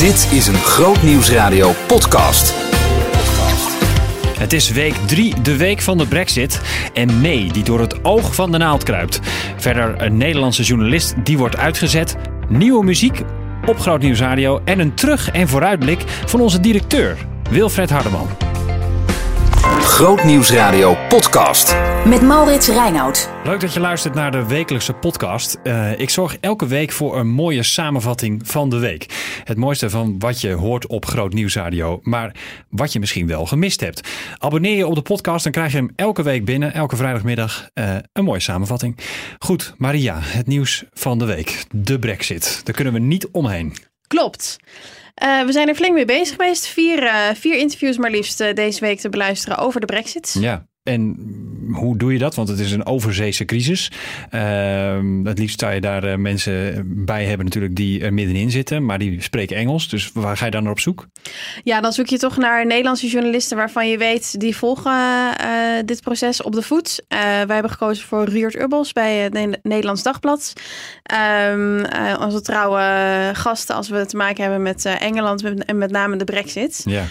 Dit is een Groot Nieuwsradio podcast. Het is week 3, de week van de Brexit. En May, die door het oog van de naald kruipt. Verder een Nederlandse journalist die wordt uitgezet. Nieuwe muziek op Groot Nieuwsradio. En een terug- en vooruitblik van onze directeur, Wilfred Hardeman. Groot Nieuwsradio podcast. Met Maurits Reinoud. Leuk dat je luistert naar de wekelijkse podcast. Uh, ik zorg elke week voor een mooie samenvatting van de week. Het mooiste van wat je hoort op Groot Nieuwsradio, maar wat je misschien wel gemist hebt. Abonneer je op de podcast, dan krijg je hem elke week binnen, elke vrijdagmiddag, uh, een mooie samenvatting. Goed, Maria, het nieuws van de week. De Brexit. Daar kunnen we niet omheen. Klopt. Uh, we zijn er flink mee bezig geweest. Vier, uh, vier interviews maar liefst uh, deze week te beluisteren over de brexit. Ja, en hoe doe je dat? Want het is een overzeese crisis. Uh, het liefst zou je daar uh, mensen bij hebben natuurlijk die er middenin zitten. Maar die spreken Engels. Dus waar ga je dan naar op zoek? Ja, dan zoek je toch naar Nederlandse journalisten waarvan je weet... die volgen uh, dit proces op de voet. wij hebben gekozen voor Ruurt Ubbels bij het Nederlands Dagblad. Um, onze trouwe gasten als we te maken hebben met Engeland en met name de brexit. Ja.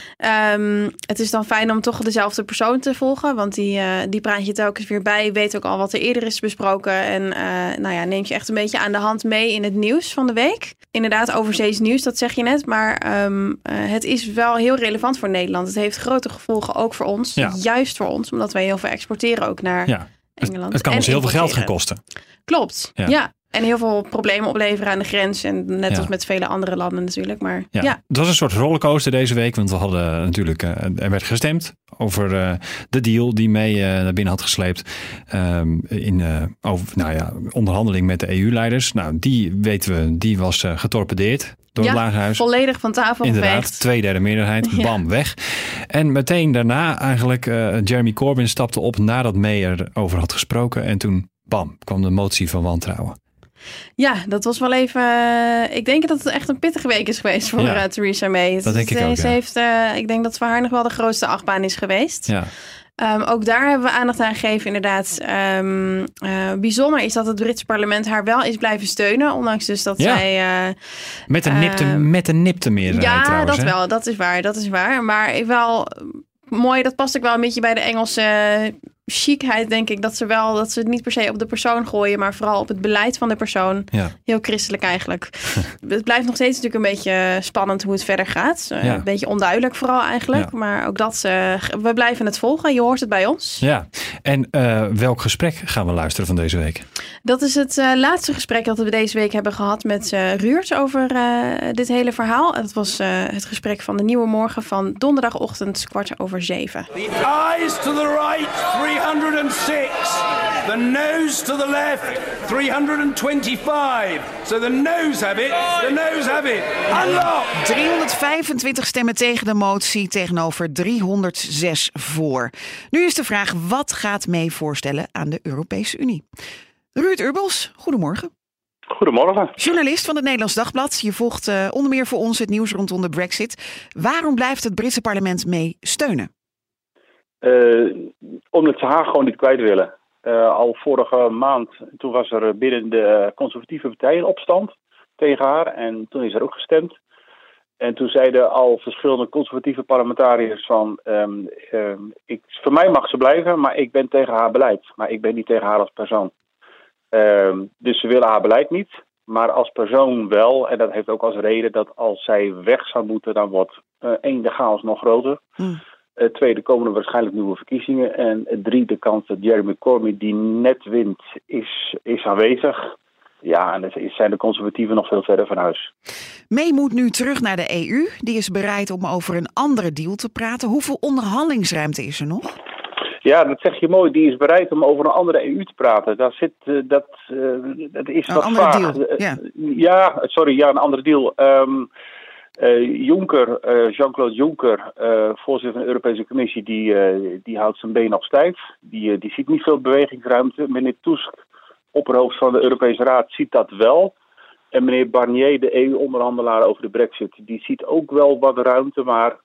Um, het is dan fijn om toch dezelfde persoon te volgen. Want die, uh, die praat je telkens weer bij. Weet ook al wat er eerder is besproken. En uh, nou ja, neemt je echt een beetje aan de hand mee in het nieuws van de week. Inderdaad, overzees nieuws, dat zeg je net. Maar um, uh, het is wel heel relevant voor Nederland. Het heeft grote gevolgen ook voor ons. Ja. Juist voor ons, omdat wij heel veel exporteren ook naar Ja. Engeland. Het, het kan ons heel veel geld gaan kosten. Klopt, Ja. ja. En heel veel problemen opleveren aan de grens. En net Ja. als met vele andere landen natuurlijk. Maar Ja. ja, Het was een soort rollercoaster deze week. Want we hadden natuurlijk, eh, er werd gestemd over eh, de deal die mee eh, naar binnen had gesleept. ehm, in eh, over, nou ja, onderhandeling met de EU-leiders. Nou, die weten we, die was eh, getorpedeerd door Ja, het Lagerhuis. volledig van tafel Inderdaad, geveegd. twee derde meerderheid, bam, weg. En meteen daarna eigenlijk, eh, Jeremy Corbyn stapte op nadat May erover had gesproken. En toen, bam, kwam de motie van wantrouwen. Ja, dat was wel even. eh, ik denk dat het echt een pittige week is geweest voor Ja. eh, Theresa May. Dat denk ik Ze- ook, Ze ja. heeft, eh, ik denk dat voor haar nog wel de grootste achtbaan is geweest. Ja, Ehm, ook daar hebben we aandacht aan gegeven, inderdaad. Ehm, eh, bijzonder is dat het Britse parlement haar wel is blijven steunen. Ondanks dus dat Ja. zij. met een nipte, Eh, met een nipte meerderheid ja, trouwens. dat hè? wel. Dat is waar. Dat is waar. Maar ik wel mooi. Dat past ook wel een beetje bij de Engelse chicheid, denk ik. Dat ze wel dat ze het niet per se op de persoon gooien, maar vooral op het beleid van de persoon. Ja. Heel christelijk eigenlijk. het blijft nog steeds natuurlijk een beetje spannend hoe het verder gaat. Eh, Ja. Een beetje onduidelijk vooral eigenlijk. Ja. Maar ook dat, eh, we blijven het volgen. Je hoort het bij ons. Ja, en eh, welk gesprek gaan we luisteren van deze week? Dat is het eh, laatste gesprek dat we deze week hebben gehad met eh Ruurt over eh, dit hele verhaal. Dat was eh, het gesprek van de Nieuwe Morgen van donderdagochtend kwart over zeven. The ayes to the right, 306. The noes to the left, 325. So the noes have it, the noes have it. Unlock! 325 stemmen tegen de motie tegenover 306 voor. Nu is de vraag, wat gaat mee voorstellen aan de Europese Unie? Ruud Urbels, goedemorgen. Goedemorgen. Journalist van het Nederlands Dagblad. Je volgt eh, onder meer voor ons het nieuws rondom de brexit. Waarom blijft het Britse parlement mee steunen? Eh, omdat ze haar gewoon niet kwijt willen. Eh, al vorige maand, toen was er binnen de conservatieve partij een opstand tegen haar. En toen is er ook gestemd. En toen zeiden al verschillende conservatieve parlementariërs van... ehm, ehm, ik, voor mij mag ze blijven, maar ik ben tegen haar beleid. Maar ik ben niet tegen haar als persoon. Ehm, dus ze willen haar beleid niet. Maar als persoon wel. En dat heeft ook als reden dat als zij weg zou moeten... dan wordt één, de chaos nog groter. Hmm. Uh, tweede komen er waarschijnlijk nieuwe verkiezingen. En uh, drie, de kans dat Jeremy Corbyn die net wint, is, is aanwezig. Ja, en dan zijn de conservatieven nog veel verder van huis. May moet nu terug naar de EU. Die is bereid om over een andere deal te praten. Hoeveel onderhandelingsruimte is er nog? Ja, dat zeg je mooi. Die is bereid om over een andere EU te praten. Daar zit, uh, dat, dat is een wat andere vaag. deal, ja. ja, sorry, ja, een andere deal. Um, Uh, Juncker, uh, Jean-Claude Juncker, uh, voorzitter van de Europese Commissie, die, die houdt zijn been nog stijf. Die, die ziet niet veel bewegingsruimte. Meneer Tusk, opperhoofd van de Europese Raad, ziet dat wel. En meneer Barnier, de EU-onderhandelaar over de brexit, die ziet ook wel wat ruimte. Maar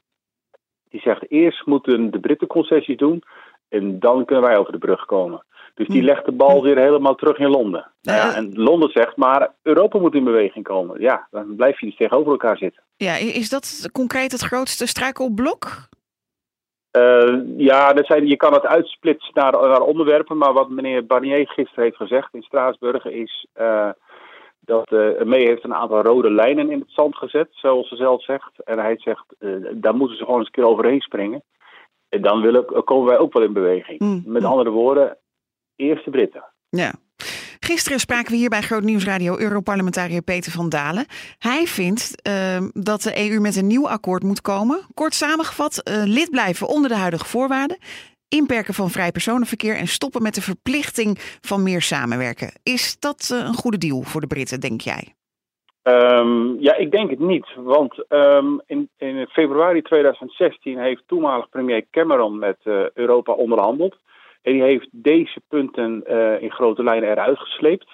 die zegt eerst moeten de Britten concessies doen en dan kunnen wij over de brug komen. Dus die legt de bal weer helemaal terug in Londen. Nou ja, Eh. en Londen zegt, maar Europa moet in beweging komen. Ja, dan blijf je dus tegenover elkaar zitten. Ja, is dat concreet het grootste struikelblok? Eh, ja, dat zijn, je kan het uitsplitsen naar, naar onderwerpen. Maar wat meneer Barnier gisteren heeft gezegd in Straatsburg is eh, dat uh, May heeft een aantal rode lijnen in het zand gezet, zoals ze zelf zegt. En hij zegt, eh, daar moeten ze gewoon eens een keer overheen springen. En dan willen, komen wij ook wel in beweging. Mm, Met andere woorden, eerst de Britten. Ja. Gisteren spraken we hier bij Groot Nieuwsradio Europarlementariër Peter van Dalen. Hij vindt ehm, dat de EU met een nieuw akkoord moet komen. Kort samengevat, eh, lid blijven onder de huidige voorwaarden. Inperken van vrij personenverkeer en stoppen met de verplichting van meer samenwerken. Is dat eh, een goede deal voor de Britten, denk jij? Ehm, ja, ik denk het niet. Want ehm, in, in februari 2016 heeft toenmalig premier Cameron met eh, Europa onderhandeld. En die heeft deze punten eh, in grote lijnen eruit gesleept.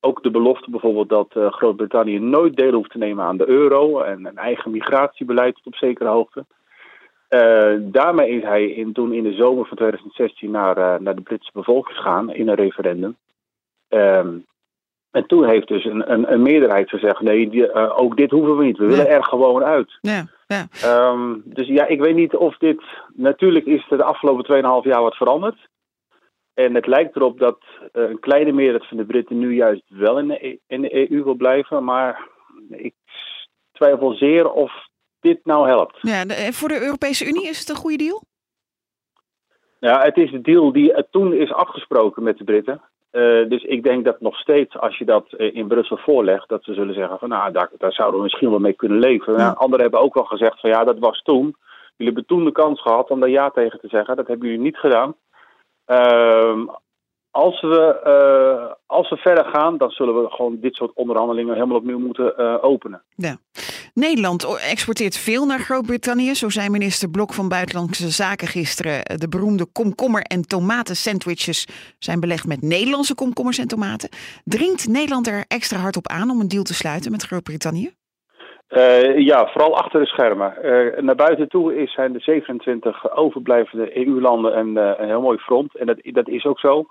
Ook de belofte bijvoorbeeld dat eh, Groot-Brittannië nooit deel hoeft te nemen aan de euro en een eigen migratiebeleid tot op zekere hoogte. Eh, daarmee is hij in, toen in de zomer van 2016 naar, naar de Britse bevolking gegaan in een referendum. Ehm, en toen heeft dus een, een, een meerderheid gezegd: nee, die, eh, ook dit hoeven we niet. We willen er gewoon uit. Ja, ja. Ehm, dus ja, ik weet niet of dit. Natuurlijk is er de afgelopen 2,5 jaar wat veranderd. En het lijkt erop dat eh, een kleine meerderheid van de Britten nu juist wel in de, E- in de EU wil blijven. Maar ik twijfel zeer of dit nou helpt. ja de- eh, voor de Europese Unie is het een goede deal? Ja, het is de deal die toen is afgesproken met de Britten. Eh, dus ik denk dat nog steeds, als je dat eh, in Brussel voorlegt, dat ze zullen zeggen van nou, daar, daar zouden we misschien wel mee kunnen leven. Ja, anderen hebben ook wel gezegd van ja, dat was toen. Jullie hebben toen de kans gehad om daar ja tegen te zeggen. Dat hebben jullie niet gedaan. Ehm, als, we, eh, als we verder gaan, dan zullen we gewoon dit soort onderhandelingen helemaal opnieuw moeten openen. Ja. Nederland exporteert veel naar Groot-Brittannië. Zo zei minister Blok van Buitenlandse Zaken gisteren. De beroemde komkommer- en tomaten-sandwiches zijn belegd met Nederlandse komkommers en tomaten. Dringt Nederland er extra hard op aan om een deal te sluiten met Groot-Brittannië? Eh, ja, vooral achter de schermen. Eh, naar buiten toe is, zijn de 27 overblijvende EU-landen een, eh, een heel mooi front. En dat, dat is ook zo.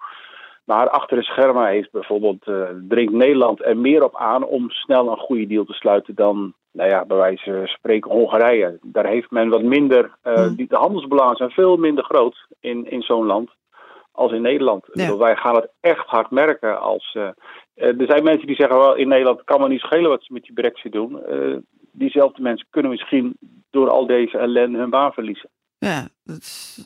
Maar achter de schermen heeft bijvoorbeeld, dringt Nederland er meer op aan om snel een goede deal te sluiten dan, nou ja, bij wijze van spreken Hongarije. Daar heeft men wat minder, eh, Hmm. die, de handelsbelangen zijn veel minder groot in, in zo'n land als in Nederland. Ik Ja. bedoel, wij gaan het echt hard merken als... eh, er zijn mensen die zeggen wel in Nederland kan me niet schelen wat ze met die brexit doen. Diezelfde mensen kunnen misschien door al deze ellende hun baan verliezen. Ja, dat is-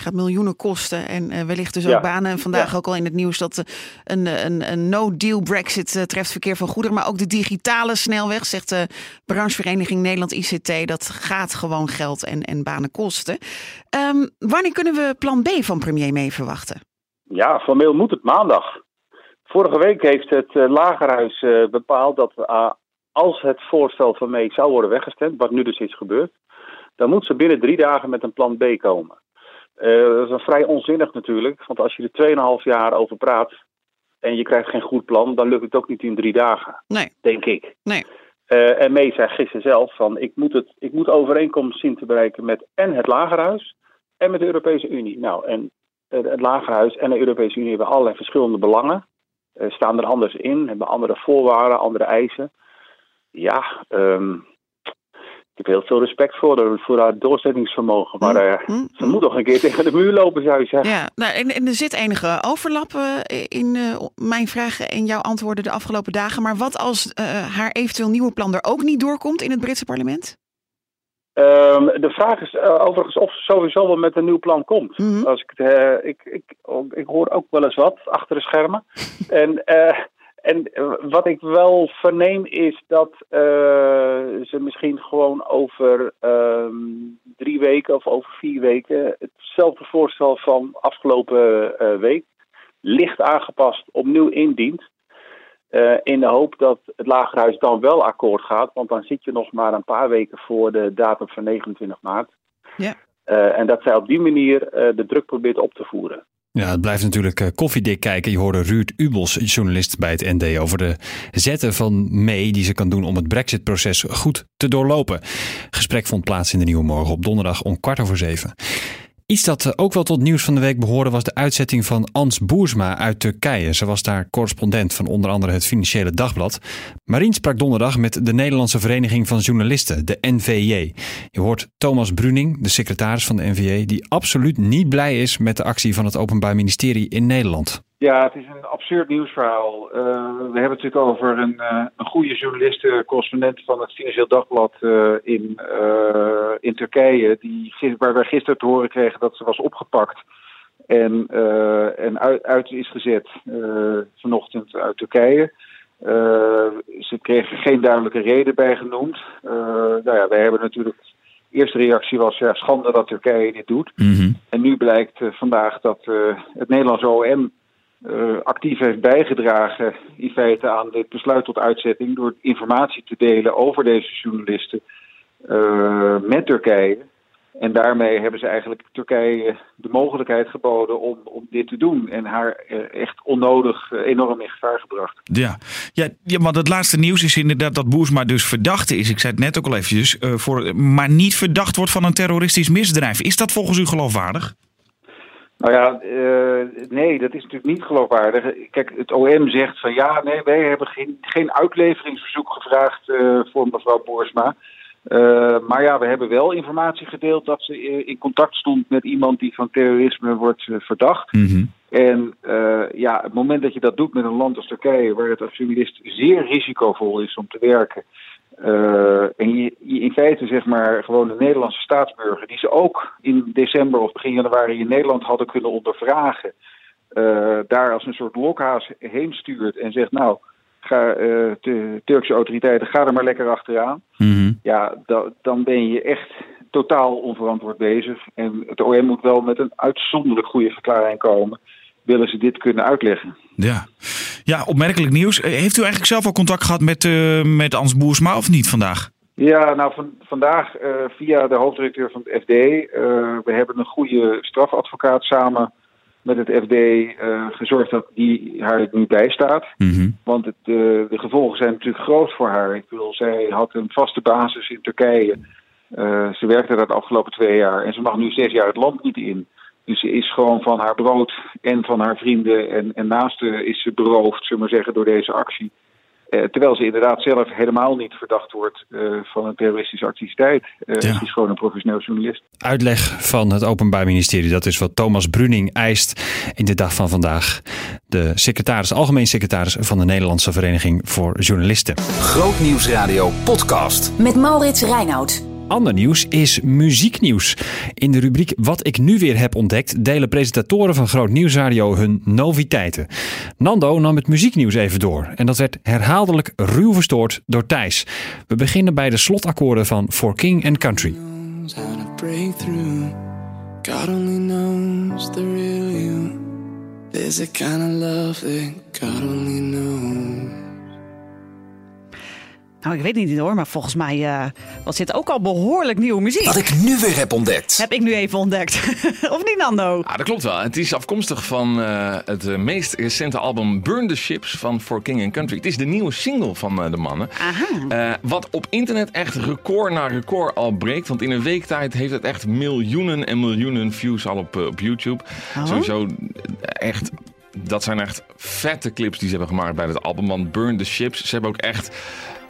gaat miljoenen kosten en eh, wellicht dus ook Ja. banen. En vandaag Ja. ook al in het nieuws dat eh, een, een, een no-deal Brexit eh, treft verkeer van goederen. Maar ook de digitale snelweg, zegt de branchevereniging Nederland ICT. Dat gaat gewoon geld en, en banen kosten. Ehm, wanneer kunnen we plan B van premier mee verwachten? Ja, formeel moet het maandag. Vorige week heeft het eh, Lagerhuis eh, bepaald dat eh, als het voorstel van May zou worden weggestemd, wat nu dus is gebeurd, dan moet ze binnen drie dagen met een plan B komen. Eh, dat is een vrij onzinnig natuurlijk, want als je er 2,5 jaar over praat en je krijgt geen goed plan, dan lukt het ook niet in drie dagen, Nee, denk ik. nee. Eh, en May zei gisteren zelf van ik moet, het, ik moet overeenkomst zien te bereiken met en het Lagerhuis en met de Europese Unie. Nou, en het Lagerhuis en de Europese Unie hebben allerlei verschillende belangen. Eh, staan er anders in, hebben andere voorwaarden, andere eisen. Ja, ehm, ik heb heel veel respect voor, haar- voor haar doorzettingsvermogen. Maar eh, Hm, ze moet nog een keer tegen de muur lopen, zou je zeggen. Ja, nou, en, en er zit enige overlap eh, in eh, mijn vragen en jouw antwoorden de afgelopen dagen. Maar wat als haar eventueel nieuwe plan er ook niet doorkomt in het Britse parlement? Ehm, de vraag is overigens of ze sowieso wel met een nieuw plan komt. Mhm. Als ik, ik, ik, ik hoor ook wel eens wat achter de schermen. en eh, en eh, wat ik wel verneem is dat eh, ze misschien gewoon over ehm, drie weken of over vier weken hetzelfde voorstel van afgelopen eh, week licht aangepast opnieuw indient. In de hoop dat het Lagerhuis dan wel akkoord gaat. Want dan zit je nog maar een paar weken voor de datum van 29 maart. Ja. En dat zij op die manier de druk probeert op te voeren. Ja, het blijft natuurlijk eh, koffiedik kijken. Je hoorde Ruud Ubels, journalist bij het ND, over de zetten van May die ze kan doen om het Brexit-proces goed te doorlopen. Gesprek vond plaats in de Nieuwe Morgen op donderdag om kwart over zeven. Iets dat eh, ook wel tot nieuws van de week behoorde was de uitzetting van Ans Boersma uit Turkije. Ze was daar correspondent van onder andere het Financiële Dagblad. Marien sprak donderdag met de Nederlandse Vereniging van Journalisten, de NVJ. Je hoort Thomas Bruning, de secretaris van de NVJ, die absoluut niet blij is met de actie van het Openbaar Ministerie in Nederland. Ja, het is een absurd nieuwsverhaal. Uh, we hebben het natuurlijk over een, uh, een goede journalist, correspondent van het Financieel Dagblad uh, in, in Turkije, die, waar wij gisteren te horen kregen dat ze was opgepakt en, en uit, uit, is gezet vanochtend uit Turkije. ze kregen geen duidelijke reden bij genoemd. nou ja, wij hebben natuurlijk de eerste reactie was ja, schande dat Turkije dit doet. Mm -hmm. En nu blijkt vandaag dat het Nederlandse OM uh, actief heeft bijgedragen in feite aan dit besluit tot uitzetting door informatie te delen over deze journalisten uh, met Turkije. En daarmee hebben ze eigenlijk Turkije de mogelijkheid geboden om, om dit te doen. En haar uh, echt onnodig enorm in gevaar gebracht. Ja. Ja, ja, want het laatste nieuws is inderdaad dat Boersma dus verdachte is. Ik zei het net ook al eventjes. voor, maar niet verdacht wordt van een terroristisch misdrijf. Is dat volgens u geloofwaardig? Nou ja, uh, nee, dat is natuurlijk niet geloofwaardig. Kijk, het OM zegt van ja, nee, wij hebben geen, geen uitleveringsverzoek gevraagd uh, voor mevrouw Boersma. Uh, maar ja, we hebben wel informatie gedeeld dat ze in contact stond met iemand die van terrorisme wordt verdacht. Mm -hmm. En ja, het moment dat je dat doet met een land als Turkije, waar het als journalist zeer risicovol is om te werken. Uh, en je, je, in feite zeg maar gewoon de Nederlandse staatsburger, die ze ook in december of begin januari in Nederland hadden kunnen ondervragen, uh, daar als een soort lokhaas heen stuurt en zegt nou, ga, uh, de Turkse autoriteiten, ga er maar lekker achteraan. Mm -hmm. Ja, da, dan ben je echt totaal onverantwoord bezig. En het OM moet wel met een uitzonderlijk goede verklaring komen. Willen ze dit kunnen uitleggen? Ja. Ja, opmerkelijk nieuws. Heeft u eigenlijk zelf al contact gehad met, uh, met Ans Boersma of niet vandaag? Ja, nou van, vandaag uh, via de hoofddirecteur van het FD. We hebben een goede strafadvocaat samen met het FD gezorgd dat die haar nu bijstaat. Mm -hmm. Want het, de gevolgen zijn natuurlijk groot voor haar. Ik bedoel, zij had een vaste basis in Turkije. ze werkte daar de afgelopen twee jaar en ze mag nu zes jaar het land niet in. Dus ze is gewoon van haar brood en van haar vrienden en, en naasten is ze beroofd, zullen we maar zeggen, door deze actie. Uh, terwijl ze inderdaad zelf helemaal niet verdacht wordt uh, van een terroristische activiteit. Uh, ja. Ze is gewoon een professioneel journalist. Uitleg van het Openbaar Ministerie, dat is wat Thomas Bruning eist in de dag van vandaag. De secretaris, algemeen secretaris van de Nederlandse Vereniging voor Journalisten. Grootnieuwsradio podcast. Met Maurits Reinoud. Ander nieuws is muzieknieuws. In de rubriek Wat ik nu weer heb ontdekt delen presentatoren van Groot Nieuwsradio hun noviteiten. Nando nam het muzieknieuws even door en dat werd herhaaldelijk ruw verstoord door Thijs. We beginnen bij de slotakkoorden van For King and Country. There's a kind of love that God only knows. Nou, ik weet niet hoor, maar volgens mij uh, was dit ook al behoorlijk nieuwe muziek. Wat ik nu weer heb ontdekt. Heb ik nu even ontdekt. of niet, Nando? Ja, dat klopt wel. Het is afkomstig van uh, het uh, meest recente album Burn the Ships van For King and Country. Het is de nieuwe single van de mannen. Aha. wat op internet echt record na record al breekt. Want in een week tijd heeft het echt miljoenen en miljoenen views al op, op YouTube. Oh. Sowieso echt dat zijn echt vette clips die ze hebben gemaakt bij het album. Want Burn the Ships, ze hebben ook echt...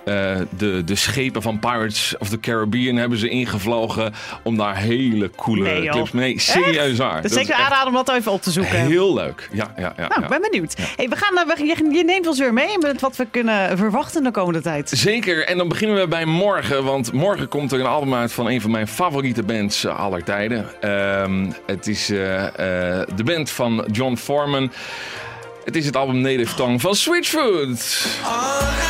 Uh, de, de schepen van Pirates of the Caribbean hebben ze ingevlogen om daar hele coole nee, clips mee. Nee, serieus waar. Dat is zeker aanraden om dat even op te zoeken. Heel leuk. Ja, ja, ja. Nou, ja. ik ben benieuwd. Ja. Hey, we gaan, we, je, je neemt ons weer mee met wat we kunnen verwachten de komende tijd. Zeker. En dan beginnen we bij morgen. Want morgen komt er een album uit van een van mijn favoriete bands aller tijden. Um, het is uh, de band van John Foreman. Het is het album Native Tongue van Switchfoot. en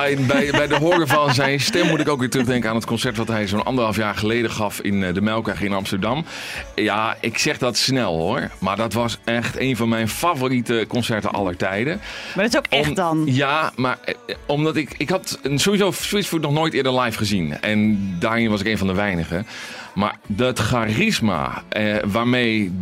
bij, bij de horen van zijn stem moet ik ook weer terugdenken aan het concert wat hij zo'n anderhalf jaar geleden gaf in eh, de Melkweg in Amsterdam. Ja, ik zeg dat snel hoor. Maar dat was echt een van mijn favoriete concerten aller tijden. Maar dat is ook echt dan. Ja, maar eh, omdat ik... Ik had sowieso Switchfoot nog nooit eerder live gezien. En daarin was ik een van de weinigen. Maar dat charisma eh, waarmee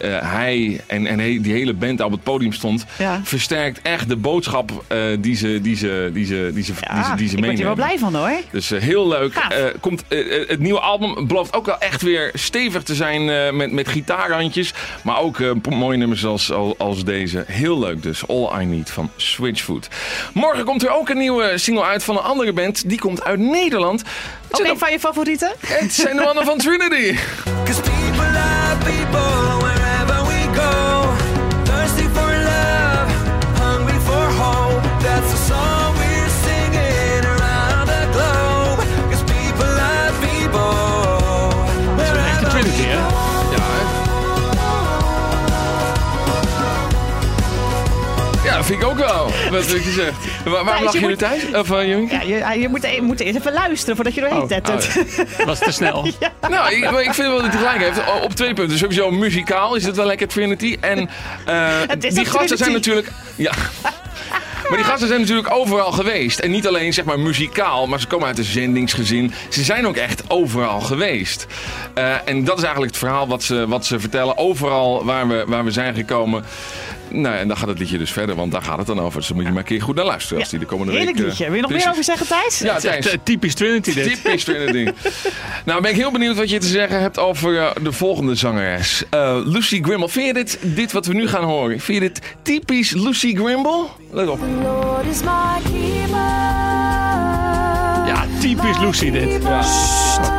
eh, hij en, en die hele band op het podium stond... Ja. versterkt echt de boodschap eh, die ze, die ze, die ze, die ze, die ze, die ze ik word hier wel blij van hoor. Dus eh, heel leuk. Eh, komt, eh, het nieuwe album belooft ook wel echt weer stevig te zijn met, met gitaarrandjes. Maar ook mooie nummers als, als deze. Heel leuk dus. All I Need van Switchfoot. Morgen komt er ook een nieuwe single uit van een andere band. Die komt uit Nederland. Ook een van je favorieten? het zijn de mannen van Trinity. Vind ik ook wel. Wat heb je zegt. Waar, waarom lachen je jullie thuis? Of uh, Jung? Ja, je, je moet, je moet eerst even luisteren voordat je doorheen Oh, tettert. oh, was te snel. Nou, ik, maar ik vind wel dat hij gelijk heeft. Op twee punten. Sowieso muzikaal is het wel lekker Trinity. En eh, Het is die gasten zijn natuurlijk... Ja. Maar die gasten zijn natuurlijk overal geweest. En niet alleen zeg maar muzikaal, maar ze komen uit een zendingsgezin. Ze zijn ook echt overal geweest. Eh, en dat is eigenlijk het verhaal wat ze, wat ze vertellen. Overal waar we, waar we zijn gekomen. Nou, en dan gaat het liedje dus verder, want daar gaat het dan over. Dus dan moet je maar een keer goed naar luisteren als die de komende Heerlijk week... eh, liedje. Wil je nog meer over zeggen, Thijs? Ja, Thijs. Eh, Typisch Trinity dit. Typisch Trinity. nou, ben ik heel benieuwd wat je te zeggen hebt over eh, de volgende zangeres. Eh, Lucy Grimble. Vind je dit, dit wat we nu gaan horen, vind je dit typisch Lucy Grimble? Let op. Lord is my keeper. Ja, typisch Lucy dit. Ja.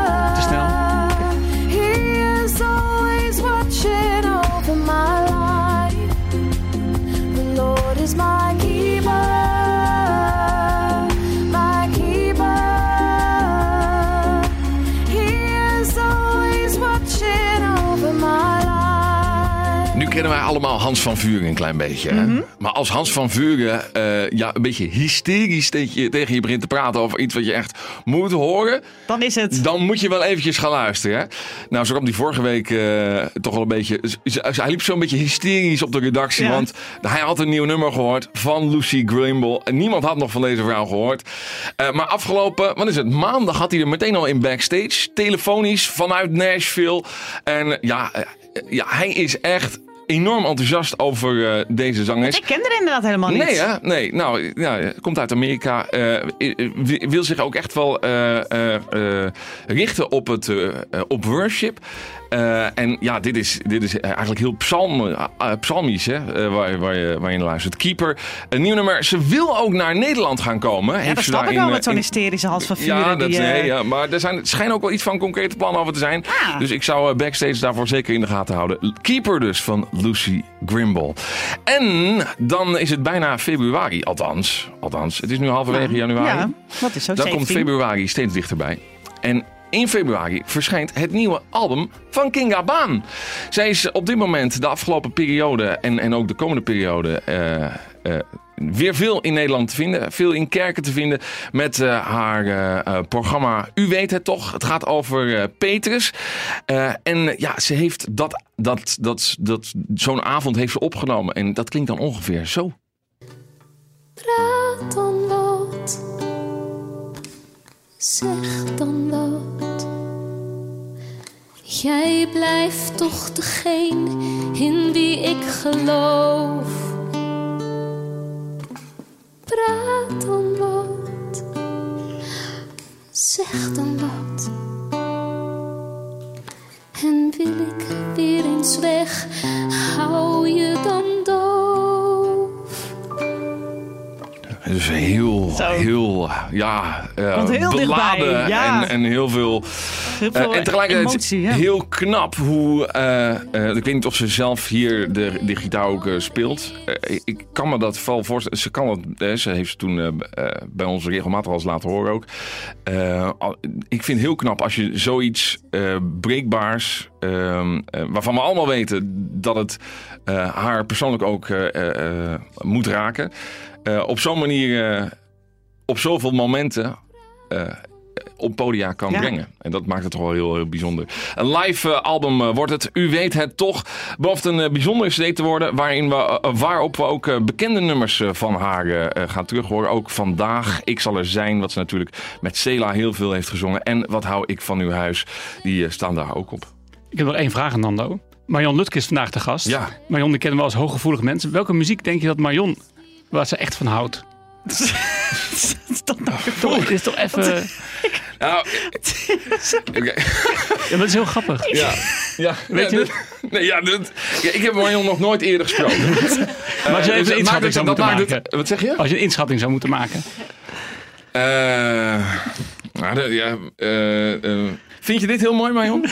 Kennen wij allemaal Hans van Vuren een klein beetje. Hè? Mhm. Maar als Hans van Vuren eh, ja, een beetje hysterisch tegen je, tegen je begint te praten over iets wat je echt moet horen. Dan is het. Dan moet je wel eventjes gaan luisteren. Hè? Nou, zo kwam die vorige week eh, toch wel een beetje. Hij liep zo'n beetje hysterisch op de redactie. Ja. Want hij had een nieuw nummer gehoord van Lucy Grimble. En niemand had nog van deze vrouw gehoord. Eh, maar afgelopen, wat is het? Maandag had hij er meteen al in backstage. Telefonisch vanuit Nashville. En ja, ja hij is echt enorm enthousiast over eh, deze zangeres. Ik ken er inderdaad helemaal niet. Nee, hè? Nee. Nou, ja, komt uit Amerika. eh, eh, wi- wil zich ook echt wel richten op, het, op worship. Eh, en ja, dit is, dit is eigenlijk heel psalm, eh, psalmisch, hè? eh, waar, waar, je, waar je naar luistert. Keeper, een nieuw nummer. Ze wil ook naar Nederland gaan komen. Ja, Heeft dat snap ik wel met zo'n hysterische Hans van Vuren. ja, dat, die, eh, nee, ja, maar er, zijn, er schijnen ook wel iets van concrete plannen over te zijn. Ah. Dus ik zou eh, backstage daarvoor zeker in de gaten houden. Keeper dus van Lucy Grimble. En dan is het bijna februari, althans. Althans, het is nu halverwege januari. Ja, wat is zo Dan komt 17? februari steeds dichterbij. En in februari verschijnt het nieuwe album van Kinga Baan. Zij is op dit moment de afgelopen periode en, en ook de komende periode eh, eh, weer veel in Nederland te vinden. Veel in kerken te vinden met eh, haar programma U weet het toch. Het gaat over eh, Petrus. En ja, ze heeft dat, dat, dat, dat, zo'n avond heeft ze opgenomen. En dat klinkt dan ongeveer zo. Praat. Zeg dan wat. Jij blijft toch degene in wie ik geloof. Praat dan wat. Zeg dan wat. En wil ik weer eens weg, hou je dan doof. Dus heel, Zo. heel, ja, eh, heel beladen ja. en, en heel veel... Heel eh, en tegelijkertijd emotie, ja. heel knap hoe... eh, ik weet niet of ze zelf hier de, de gitaar ook speelt. Ik- kan me dat wel voorstellen. Ze kan het, ze heeft ze toen bij ons regelmatig al eens laten horen ook. Ik vind het heel knap als je zoiets breekbaars... ehm, eh, waarvan we allemaal weten dat het haar persoonlijk ook moet raken... eh, op zo'n manier eh, op zoveel momenten eh, op podia kan Ja. brengen. En dat maakt het toch wel heel, heel bijzonder. Een live album wordt het. U weet het toch. Belooft een bijzondere CD te worden. Waarin we, waarop we ook bekende nummers van haar gaan terug horen. Ook vandaag. Ik zal er zijn. Wat ze natuurlijk met Cela heel veel heeft gezongen. En Wat hou ik van uw huis. Die staan daar ook op. Ik heb nog één vraag aan Nando. Marion Lutke is vandaag de gast. Ja. Marion, die kennen we als hooggevoelig mensen. Welke muziek denk je dat Marion, waar ze echt van houdt? Toch, het is toch even... Nou. Ja, dat is heel grappig. Ja, ja. Weet ja, je? dit- nee, ja, dit- ja, ik heb Marion nog nooit eerder gesproken. Maar als je Eh, even dus een dat maakt inschatting het- zou dat moeten maken. het- Wat zeg je? Als je een inschatting zou moeten maken. Eh, nou, ja, eh, eh, vind je dit heel mooi, Marion?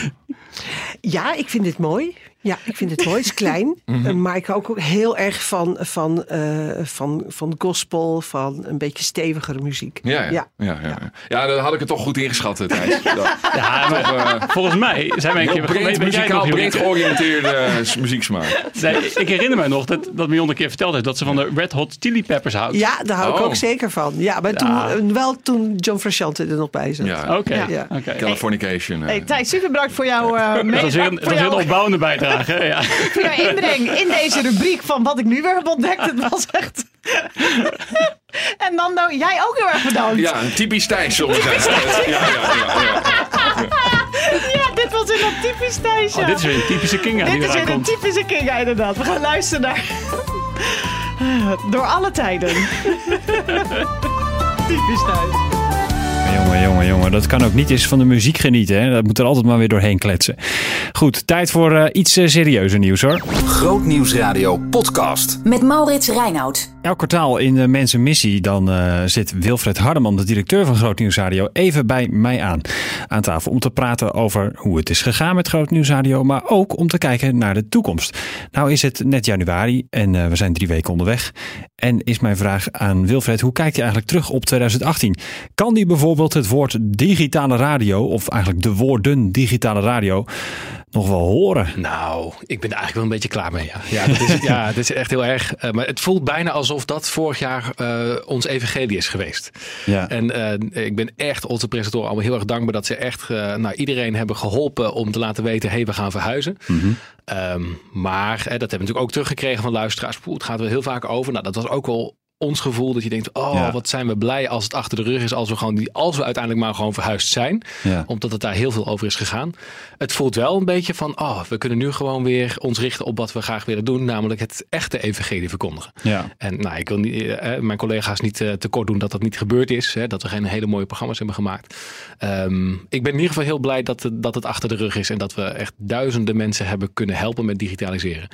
Ja, ik vind dit mooi. Ja, ik vind het mooi. Het is klein. Mhm. Eh, Maar ik hou ook heel erg van, van, eh, van, van gospel, van een beetje stevigere muziek. Ja, ja. Ja, ja, ja. ja dan had ik het toch goed ingeschat, Thijs. Dat- Ja, maar Toch, eh, volgens mij zijn wij een heel keer... breed, muzikaal nog, breed georiënteerde eh, muzieksmaak. Nee, ik herinner me nog dat, dat Marion een keer verteld heeft dat ze van de Red Hot Chili Peppers houdt. Ja, daar hou ik Oh. ook zeker van. Ja, maar Ja. Toen, eh, wel toen John Frusciante er nog bij zat. Ja. Oké. Californication. eh. Hey, Thijs, super bedankt voor jouw eh Dat was weer een, dat was een jouw- opbouwende bijdrage. Ja. voor jouw inbreng in deze rubriek van wat ik nu weer heb ontdekt. Het was echt... en Nando, jij ook heel erg bedankt. Ja, typisch Thijs, zullen we zeggen. Ja, ja, ja, ja. Ja, dit was inderdaad typisch Thijs. ja. Oh, dit is weer een typische Kinga die Dit is eraan weer een typische Kinga inderdaad. We gaan luisteren naar... Door alle tijden. typisch Thijs. Jongen, jongen, jongen. Dat kan ook niet eens van de muziek genieten. Hè? Dat moet er altijd maar weer doorheen kletsen. Goed, tijd voor eh, iets eh, serieuzer nieuws hoor. Grootnieuwsradio podcast. Met Maurits Reinoud. Elk kwartaal in de Mensen Missie, dan eh, zit Wilfred Hardeman, de directeur van Groot Nieuws Radio, even bij mij aan. Aan tafel om te praten over hoe het is gegaan met Groot Nieuws Radio, maar ook om te kijken naar de toekomst. Nou is het net januari en eh, we zijn drie weken onderweg. En is mijn vraag aan Wilfred, hoe kijkt hij eigenlijk terug op 2018? Kan die bijvoorbeeld het woord digitale radio, of eigenlijk de woorden digitale radio, nog wel horen? Nou, ik ben er eigenlijk wel een beetje klaar mee. Ja, ja, dat, is, ja dat is echt heel erg. eh, maar het voelt bijna alsof dat vorig jaar eh, ons evangelie is geweest. Ja. En eh, ik ben echt onze presentatoren allemaal heel erg dankbaar dat ze echt nou, iedereen hebben geholpen om te laten weten: hé, hey, we gaan verhuizen. Ehm, maar hè, dat hebben we natuurlijk ook teruggekregen van luisteraars. Poeh, Het gaat wel heel vaak over. Nou, dat was ook wel ons gevoel dat je denkt: oh, Ja. wat zijn we blij als het achter de rug is. Als we, gewoon die, als we uiteindelijk maar gewoon verhuisd zijn. Ja. Omdat het daar heel veel over is gegaan. Het voelt wel een beetje van: oh, we kunnen nu gewoon weer ons richten op wat we graag willen doen. Namelijk het echte evangelie verkondigen. Ja. En nou, ik wil niet, eh, eh, mijn collega's niet eh, tekort doen dat dat niet gebeurd is. Hè, dat we geen hele mooie programma's hebben gemaakt. Ehm, ik ben in ieder geval heel blij dat, het- dat het achter de rug is. En dat we echt duizenden mensen hebben kunnen helpen met digitaliseren.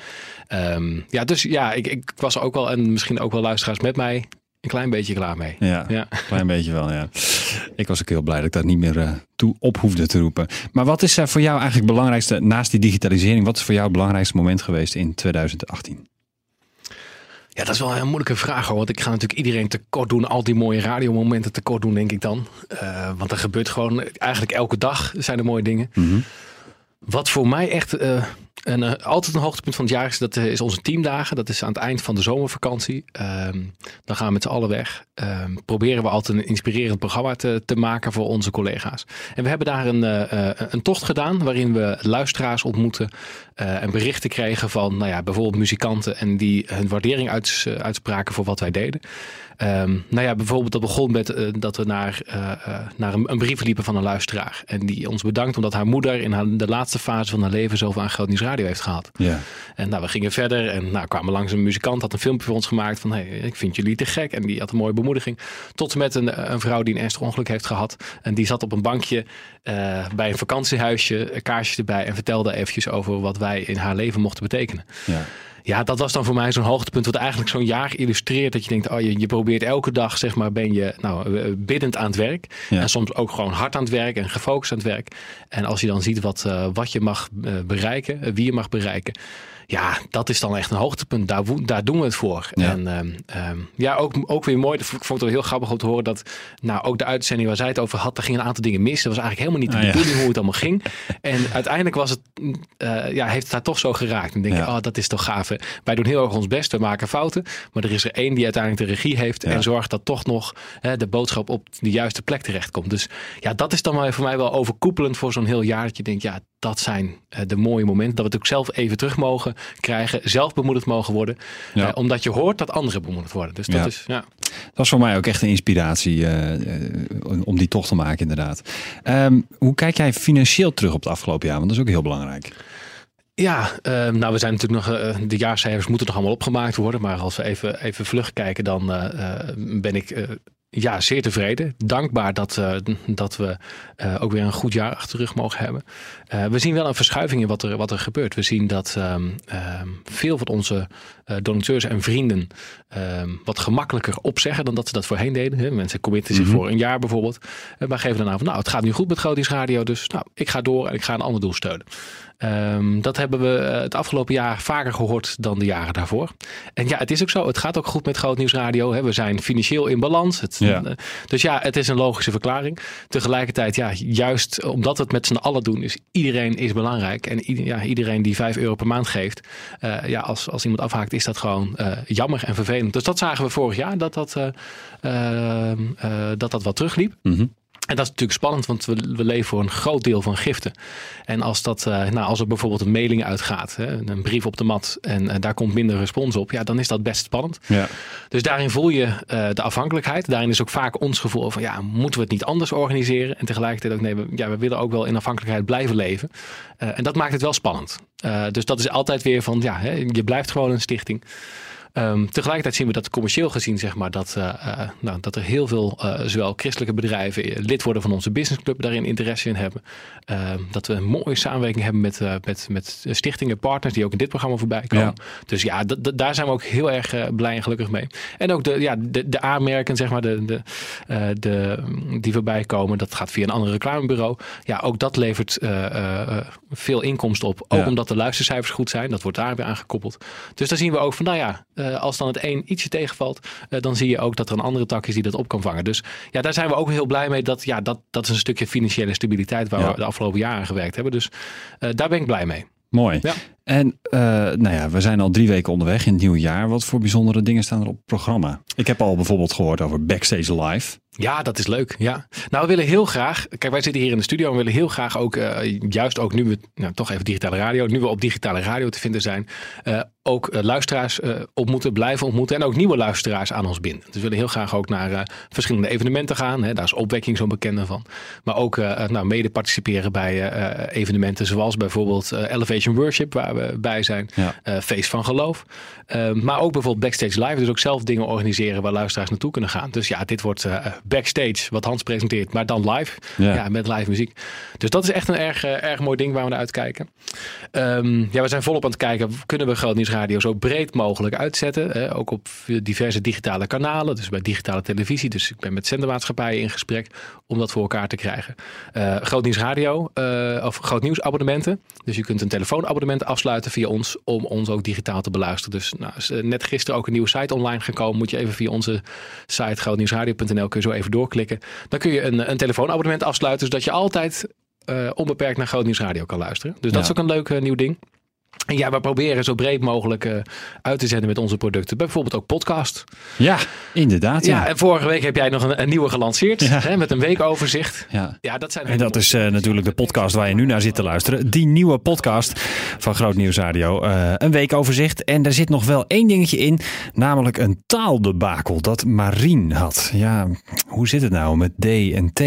Ehm, ja, dus ja, ik, ik was ook wel, en misschien ook wel luisteraars met mij, een klein beetje klaar mee. Ja, Ja. klein beetje wel, ja. Ik was ook heel blij dat ik dat niet meer eh, toe op hoefde te roepen. Maar wat is eh, voor jou eigenlijk het belangrijkste, naast die digitalisering, wat is voor jou het belangrijkste moment geweest in 2018? Ja, dat is wel een moeilijke vraag hoor. Want ik ga natuurlijk iedereen tekort doen. Al die mooie radiomomenten tekort doen, denk ik dan. Eh, want er gebeurt gewoon eigenlijk elke dag zijn er mooie dingen. Wat voor mij echt een, eh, altijd een hoogtepunt van het jaar is, dat eh, is onze teamdagen. Dat is aan het eind van de zomervakantie. Ehm, dan gaan we met z'n allen weg. Ehm, proberen we altijd een inspirerend programma te, te maken voor onze collega's. En we hebben daar een, eh, een tocht gedaan waarin we luisteraars ontmoeten. en berichten kregen van nou ja, bijvoorbeeld muzikanten. En die hun waardering uits- uitspraken voor wat wij deden. Ehm, nou ja, bijvoorbeeld dat begon met dat we naar, naar een, een brief liepen van een luisteraar. En die ons bedankt omdat haar moeder in de laatste fase van haar leven zoveel aan Groot Nieuws Radio heeft gehad. Ja. En nou, we gingen verder en nou, kwamen langs een muzikant, had een filmpje voor ons gemaakt van hey, ik vind jullie te gek. En die had een mooie bemoediging. Tot en met een, een vrouw die een ernstig ongeluk heeft gehad. En die zat op een bankje eh, bij een vakantiehuisje, een kaarsje erbij en vertelde eventjes over wat wij in haar leven mochten betekenen. Ja. Ja, dat was dan voor mij zo'n hoogtepunt wat eigenlijk zo'n jaar illustreert. Dat je denkt, oh, je, je probeert elke dag, zeg maar, ben je nou, eh, biddend aan het werk. Ja. En soms ook gewoon hard aan het werk en gefocust aan het werk. En als je dan ziet wat, eh, wat je mag eh, bereiken, wie je mag bereiken. Ja, dat is dan echt een hoogtepunt. Daar, daar doen we het voor. Ja. En ehm, ehm, ja, ook, ook weer mooi. Ik vond het wel heel grappig om te horen dat, nou, ook de uitzending waar zij het over had, daar ging een aantal dingen mis. Dat was eigenlijk helemaal niet de Ah, ja. bedoeling hoe het allemaal ging. En uiteindelijk was het, eh, ja, heeft het haar toch zo geraakt. En denk Ja. je, oh, dat is toch gaaf. wij doen heel erg ons best, we maken fouten. Maar er is er één die uiteindelijk de regie heeft en zorgt dat toch nog hè, de boodschap op de juiste plek terechtkomt. Dus ja, dat is dan wel voor mij wel overkoepelend voor zo'n heel jaar. Dat je denkt, ja, dat zijn eh, de mooie momenten. Dat we het ook zelf even terug mogen krijgen. Zelf bemoedigd mogen worden. Ja. Eh, omdat je hoort dat anderen bemoedigd worden. Dus dat Ja. is, ja. Dat was voor mij ook echt een inspiratie eh, om die tocht te maken, inderdaad. Ehm, hoe kijk jij financieel terug op het afgelopen jaar? Want dat is ook heel belangrijk. Ja, eh, nou we zijn natuurlijk nog, de jaarcijfers moeten nog allemaal opgemaakt worden. Maar als we even, even vlug kijken, dan ben ik ja, zeer tevreden. Dankbaar dat, eh, dat we eh, ook weer een goed jaar achter de rug mogen hebben. Eh, we zien wel een verschuiving in wat er, wat er gebeurt. We zien dat ehm, ehm, veel van onze donateurs en vrienden ehm, wat gemakkelijker opzeggen dan dat ze dat voorheen deden. Hè. Mensen committen zich Mhm. voor een jaar bijvoorbeeld. Maar geven dan aan van nou, het gaat nu goed met Grootings Radio. Dus nou, ik ga door en ik ga een ander doel steunen. Ehm, dat hebben we eh, het afgelopen jaar vaker gehoord dan de jaren daarvoor. En ja, het is ook zo. Het gaat ook goed met Groot Nieuws Radio. Hè. We zijn financieel in balans. Het, Ja. eh, dus ja, het is een logische verklaring. Tegelijkertijd, ja, juist omdat we het met z'n allen doen, is iedereen is belangrijk. En ieder- ja, iedereen die 5 euro per maand geeft, eh, ja, als, als iemand afhaakt, is dat gewoon jammer en vervelend. Dus dat zagen we vorig jaar, dat dat, eh, ehm, eh, dat, dat wat terugliep. En dat is natuurlijk spannend, want we, we leven voor een groot deel van giften. En als, dat, eh, nou, als er bijvoorbeeld een mailing uitgaat, hè, een brief op de mat en eh, daar komt minder respons op, ja, dan is dat best spannend. Ja. Dus daarin voel je eh, de afhankelijkheid. Daarin is ook vaak ons gevoel van ja, moeten we het niet anders organiseren? En tegelijkertijd ook nee, we, ja, we willen ook wel in afhankelijkheid blijven leven. En dat maakt het wel spannend. Dus dat is altijd weer van ja, hè, je blijft gewoon een stichting. Ehm, tegelijkertijd zien we dat commercieel gezien, zeg maar, dat, eh, eh, nou, dat er heel veel, eh, zowel christelijke bedrijven, lid worden van onze businessclub, daarin interesse in hebben. Ehm, dat we een mooie samenwerking hebben met, met, met stichtingen, partners die ook in dit programma voorbij komen. Ja. Dus ja, daar zijn we ook heel erg blij en gelukkig mee. En ook de, ja, de, de aanmerken, zeg maar, de, de, de, die voorbij komen, dat gaat via een ander reclamebureau. Ja, ook dat levert veel inkomsten op. Ook Ja. omdat de luistercijfers goed zijn. Dat wordt daar weer aangekoppeld. Dus daar zien we ook van, nou ja, eh, als dan het een ietsje tegenvalt, eh, dan zie je ook dat er een andere tak is die dat op kan vangen. Dus ja, daar zijn we ook heel blij mee. Dat, ja, dat, dat is een stukje financiële stabiliteit waar Ja. we de afgelopen jaren gewerkt hebben. Dus eh, daar ben ik blij mee. Mooi. Ja. En eh, nou ja, we zijn al drie weken onderweg in het nieuwe jaar. Wat voor bijzondere dingen staan er op het programma? Ik heb al bijvoorbeeld gehoord over Backstage Live. Ja, dat is leuk. Ja. Nou, we willen heel graag. Kijk, wij zitten hier in de studio en we willen heel graag ook, eh, juist ook nu we, nou, toch even digitale radio, nu we op digitale radio te vinden zijn, eh, ook luisteraars ontmoeten, blijven ontmoeten en ook nieuwe luisteraars aan ons binden. Dus we willen heel graag ook naar verschillende evenementen gaan. Hè. Daar is opwekking zo'n bekende van. Maar ook nou, mede participeren bij evenementen zoals bijvoorbeeld Elevation Worship, waar we bij zijn. Ja. Eh, Feest van Geloof. Eh, maar ook bijvoorbeeld Backstage Live. Dus ook zelf dingen organiseren waar luisteraars naartoe kunnen gaan. Dus ja, dit wordt eh, Backstage, wat Hans presenteert, maar dan live. Ja. Ja. met live muziek. Dus dat is echt een erg, eh, erg mooi ding waar we naar uitkijken. Ehm, ja, we zijn volop aan het kijken. Kunnen we Groot Nieuws Radio zo breed mogelijk uitzetten? Hè? Ook op diverse digitale kanalen. Dus bij digitale televisie. Dus ik ben met zendermaatschappijen in gesprek om dat voor elkaar te krijgen. Eh Groot Nieuws Radio eh, of Groot Nieuws abonnementen. Dus je kunt een telefoonabonnement afsluiten via ons om ons ook digitaal te beluisteren. Dus nou, is, eh, net gisteren ook een nieuwe site online gekomen. Moet je even via onze site grootnieuwsradio.nl kun je zo even doorklikken. Dan kun je een, een telefoonabonnement afsluiten, zodat je altijd eh, onbeperkt naar Groot Nieuws Radio kan luisteren. Dus dat is ook een leuk eh, nieuw ding. En ja, we proberen zo breed mogelijk eh, uit te zenden met onze producten. Bijvoorbeeld ook podcast. Ja, inderdaad. Ja, Ja. en vorige week heb jij nog een, een nieuwe gelanceerd. Ja. Hè, met een weekoverzicht. Ja. Ja, dat zijn En dat is eh, natuurlijk de podcast waar je nu naar zit te luisteren. Die nieuwe podcast van Groot Nieuws Radio. Eh, een weekoverzicht. En er zit nog wel één dingetje in. Namelijk een taaldebakel dat Marien had. Ja, hoe zit het nou met D en T?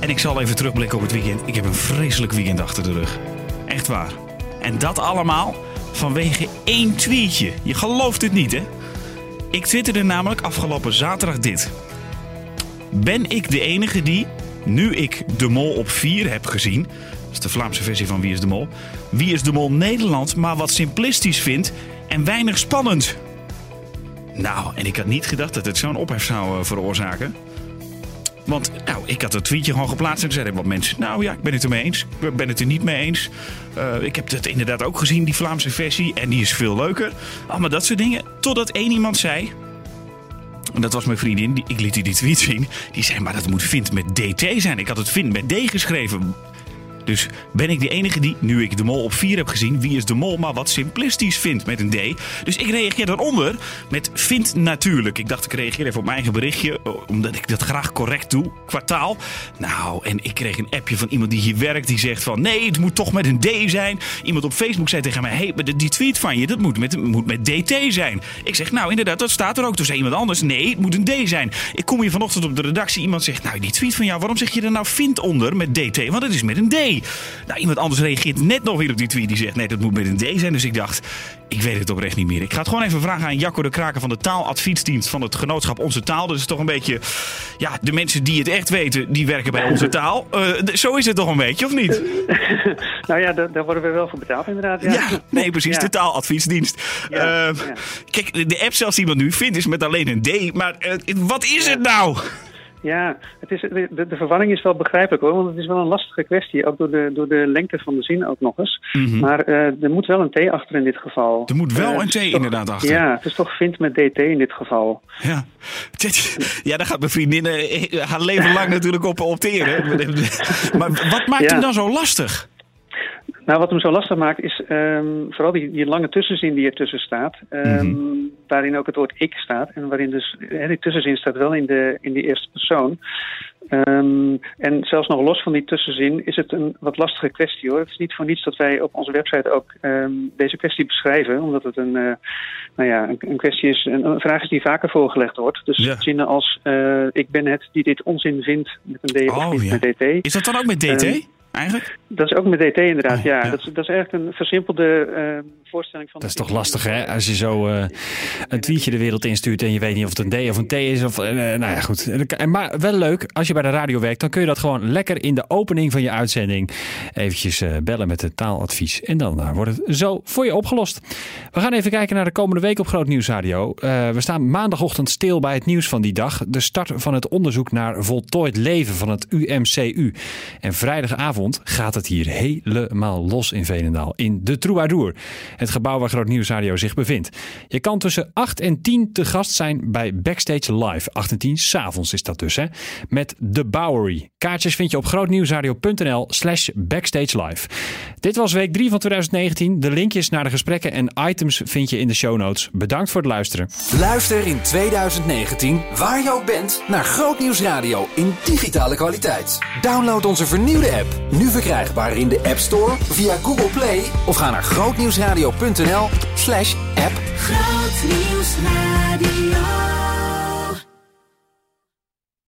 En ik zal even terugblikken op het weekend. Ik heb een vreselijk weekend achter de rug. Echt waar. En dat allemaal vanwege één tweetje. Je gelooft het niet, hè? Ik twitterde namelijk afgelopen zaterdag dit. Ben ik de enige die, nu ik De Mol op 4 heb gezien... dat is de Vlaamse versie van Wie is de Mol... Wie is de Mol Nederland maar wat simplistisch vindt en weinig spannend... Nou, en ik had niet gedacht dat het zo'n ophef zou eh, veroorzaken. Want nou, ik had het tweetje gewoon geplaatst en er zeiden wat mensen... nou ja, ik ben het ermee eens, ik ben het er niet mee eens. Eh, ik heb het inderdaad ook gezien, die Vlaamse versie, en die is veel leuker. Allemaal dat soort dingen. Totdat één iemand zei... En dat was mijn vriendin, die, ik liet die die tweet zien. Die zei, maar dat moet Vint met DT zijn. Ik had het Vint met D geschreven. Dus ben ik de enige die, nu ik de mol op 4 heb gezien, wie is de mol, maar wat simplistisch vindt met een D. Dus ik reageer daaronder met vind natuurlijk. Ik dacht ik reageer even op mijn eigen berichtje, eh, omdat ik dat graag correct doe, kwartaal. Nou, en ik kreeg een appje van iemand die hier werkt, die zegt van nee, het moet toch met een D zijn. Iemand op Facebook zei tegen mij, hey, maar die tweet van je, dat moet met, moet met DT zijn. Ik zeg, nou inderdaad, dat staat er ook. Toen zei iemand anders, nee, het moet een D zijn. Ik kom hier vanochtend op de redactie, iemand zegt, nou die tweet van jou, waarom zeg je er nou vind onder met DT? Want het is met een D. Nou, iemand anders reageert net nog weer op die tweet, die zegt, nee, dat moet met een D zijn. Dus ik dacht, ik weet het oprecht niet meer. Ik ga het gewoon even vragen aan Jacco de Kraker van de taaladviesdienst van het genootschap Onze Taal. Dat is toch een beetje, ja, de mensen die het echt weten, die werken bij Onze Taal. Eh, zo is het toch een beetje, of niet? Nou ja, daar, daar worden we wel voor betaald inderdaad. Ja, Ja, nee, precies, Ja. de taaladviesdienst. Eh, Kijk, de app zelfs die iemand nu vindt is met alleen een D. Maar eh, wat is het nou? Ja, het is, de, de, verwarring is wel begrijpelijk hoor, want het is wel een lastige kwestie, ook door de, door de lengte van de zin ook nog eens. Mhm. Maar eh, er moet wel een T achter in dit geval. Er moet wel Eh, een T toch- inderdaad achter. Ja, het is toch vind met DT in dit geval. Ja. Ja, daar gaat mijn vriendin eh, haar leven lang natuurlijk op opteren. Maar wat maakt Ja. hem dan zo lastig? Nou, wat hem zo lastig maakt is ehm, vooral die, die lange tussenzin die ertussen staat. ehm, Mhm. Waarin ook het woord ik staat. En waarin dus, die tussenzin staat wel in de, in de eerste persoon. Ehm, en zelfs nog los van die tussenzin is het een wat lastige kwestie hoor. Het is niet voor niets dat wij op onze website ook deze kwestie beschrijven. Omdat het een, eh, nou ja, een, een kwestie is, een, een vraag is die vaker voorgelegd wordt. Dus zinnen als eh, ik ben het die dit onzin vindt met een D of Oh, ja. met DT. Is dat dan ook met DT? Eigenlijk? Dat is ook met DT inderdaad, ja. Dat, is, dat is eigenlijk een versimpelde eh, voorstelling van... Dat is toch lastig, hè? Als je zo eh, een tweetje de wereld instuurt en je weet niet of het een D of een T is. Of, eh, nou ja, goed. En Maar wel leuk, als je bij de radio werkt, dan kun je dat gewoon lekker in de opening van je uitzending eventjes eh, bellen met het taaladvies. En dan wordt het zo voor je opgelost. We gaan even kijken naar de komende week op Groot Nieuws Radio. Eh, we staan maandagochtend stil bij het nieuws van die dag. De start van het onderzoek naar voltooid leven van het UMCU. En vrijdagavond gaat het hier helemaal los in Veenendaal. In de Troubadour. Het gebouw waar Groot Nieuws Radio zich bevindt. Je kan tussen 8 en 10 te gast zijn bij Backstage Live. 8 en 10 s'avonds is dat dus, hè? Met The Bowery. Kaartjes vind je op grootnieuwsradio.nl slash backstage live. Dit was week 3 van 2019. De linkjes naar de gesprekken en items vind je in de show notes. Bedankt voor het luisteren. Luister in 2019, waar je ook bent, naar Grootnieuws Radio in digitale kwaliteit. Download onze vernieuwde app, nu verkrijgbaar in de App Store, via Google Play of ga naar grootnieuwsradio.nl slash app.